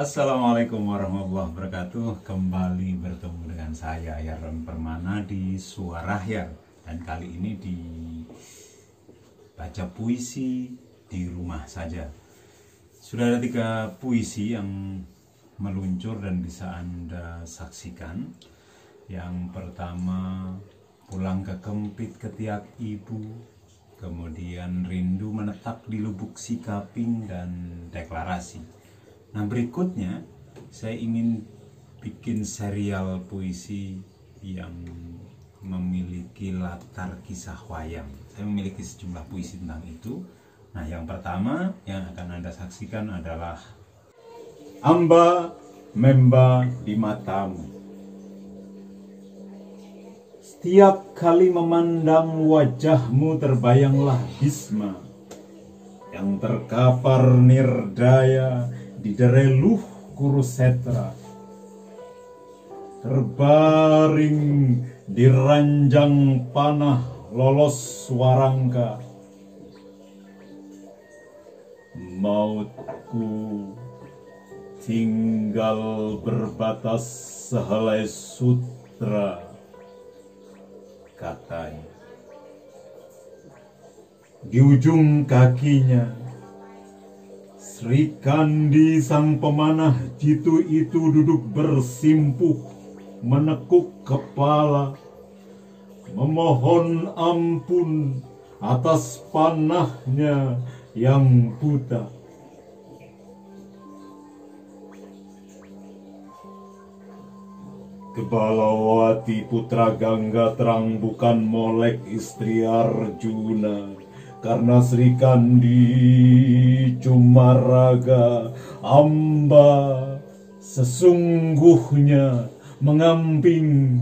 Assalamualaikum warahmatullahi wabarakatuh. Kembali bertemu dengan saya Yaron Permana di Suara Hyar Dan kali ini di Baca puisi di rumah saja. Sudah ada tiga puisi yang meluncur dan bisa Anda saksikan. Yang pertama Pulang ke kempit ketiak ibu Kemudian rindu menetap di lubuk sikaping dan deklarasi Nah berikutnya saya ingin bikin serial puisi yang memiliki latar kisah wayang. Saya memiliki sejumlah puisi tentang itu. Nah yang pertama yang akan anda saksikan adalah Amba Memba di matamu. Setiap kali memandang wajahmu terbayanglah Bisma yang terkapar nirdaya di dereluh kurusetra terbaring di ranjang panah lolos warangka. Mautku tinggal berbatas sehelai sutra katanya di ujung kakinya Sri Kandi sang pemanah jitu itu duduk bersimpuh menekuk kepala memohon ampun atas panahnya yang buta. Kebalawati putra Gangga terang bukan molek istri Arjuna karena Sri Kandi cuma raga amba sesungguhnya mengamping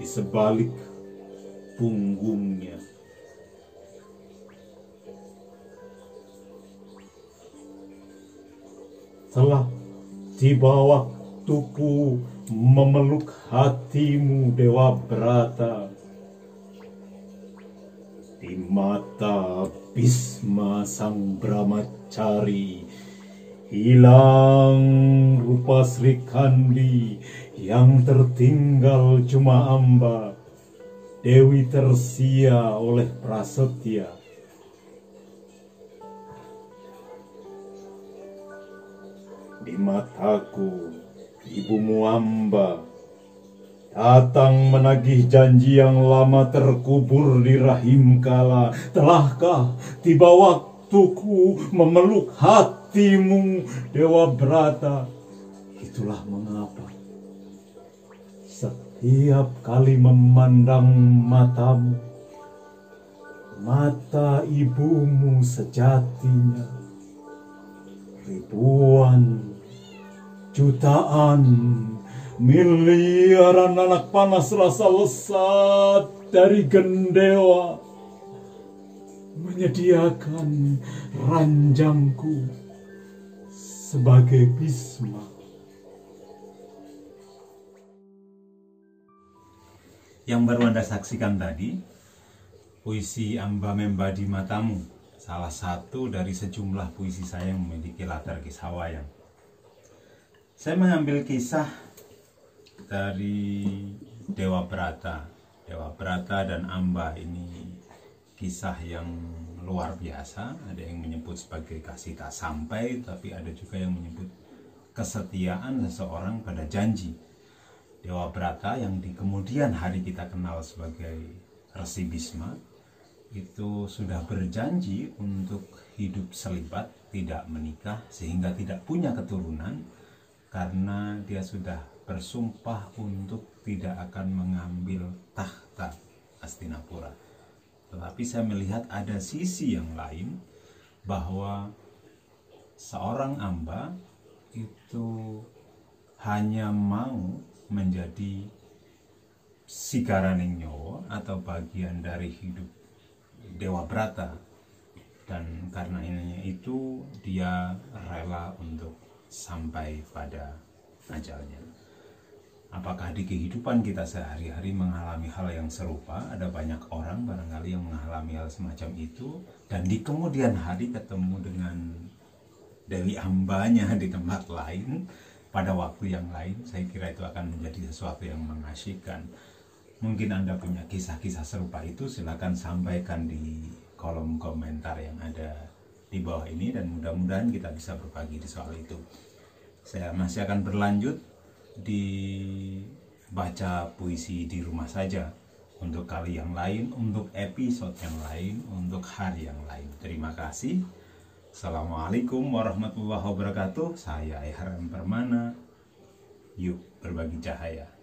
di sebalik punggungnya. Telah tiba waktuku memeluk hatimu Dewa Brata di mata Bisma sang Brahmacari hilang rupa Sri Kandi yang tertinggal cuma amba. Dewi tersia oleh prasetya. Di mataku ibumu amba datang menagih janji yang lama terkubur di rahim kala. Telahkah tiba waktuku memeluk hatimu, Dewa Brata? Itulah mengapa setiap kali memandang matamu, mata ibumu sejatinya ribuan jutaan Miliaran anak panas rasa lesat dari gendewa menyediakan ranjangku sebagai Bisma. Yang baru Anda saksikan tadi, puisi Amba Memba di Matamu, salah satu dari sejumlah puisi saya yang memiliki latar kisah wayang. Saya mengambil kisah dari Dewa Brata. Dewa Brata dan Amba ini kisah yang luar biasa. Ada yang menyebut sebagai kasih tak sampai, tapi ada juga yang menyebut kesetiaan seseorang pada janji. Dewa Brata yang di kemudian hari kita kenal sebagai Resi Bisma itu sudah berjanji untuk hidup selibat, tidak menikah sehingga tidak punya keturunan karena dia sudah bersumpah untuk tidak akan mengambil tahta Astinapura. Tetapi saya melihat ada sisi yang lain bahwa seorang amba itu hanya mau menjadi sigaraning nyowo atau bagian dari hidup Dewa Brata dan karena ininya itu dia rela untuk sampai pada ajalnya. Apakah di kehidupan kita sehari-hari mengalami hal yang serupa? Ada banyak orang barangkali yang mengalami hal semacam itu dan di kemudian hari ketemu dengan Dewi Ambanya di tempat lain pada waktu yang lain saya kira itu akan menjadi sesuatu yang mengasyikkan mungkin anda punya kisah-kisah serupa itu silahkan sampaikan di kolom komentar yang ada di bawah ini dan mudah-mudahan kita bisa berbagi di soal itu saya masih akan berlanjut di baca puisi di rumah saja untuk kali yang lain, untuk episode yang lain, untuk hari yang lain. Terima kasih. Assalamualaikum warahmatullahi wabarakatuh. Saya Ehram Permana. Yuk berbagi cahaya.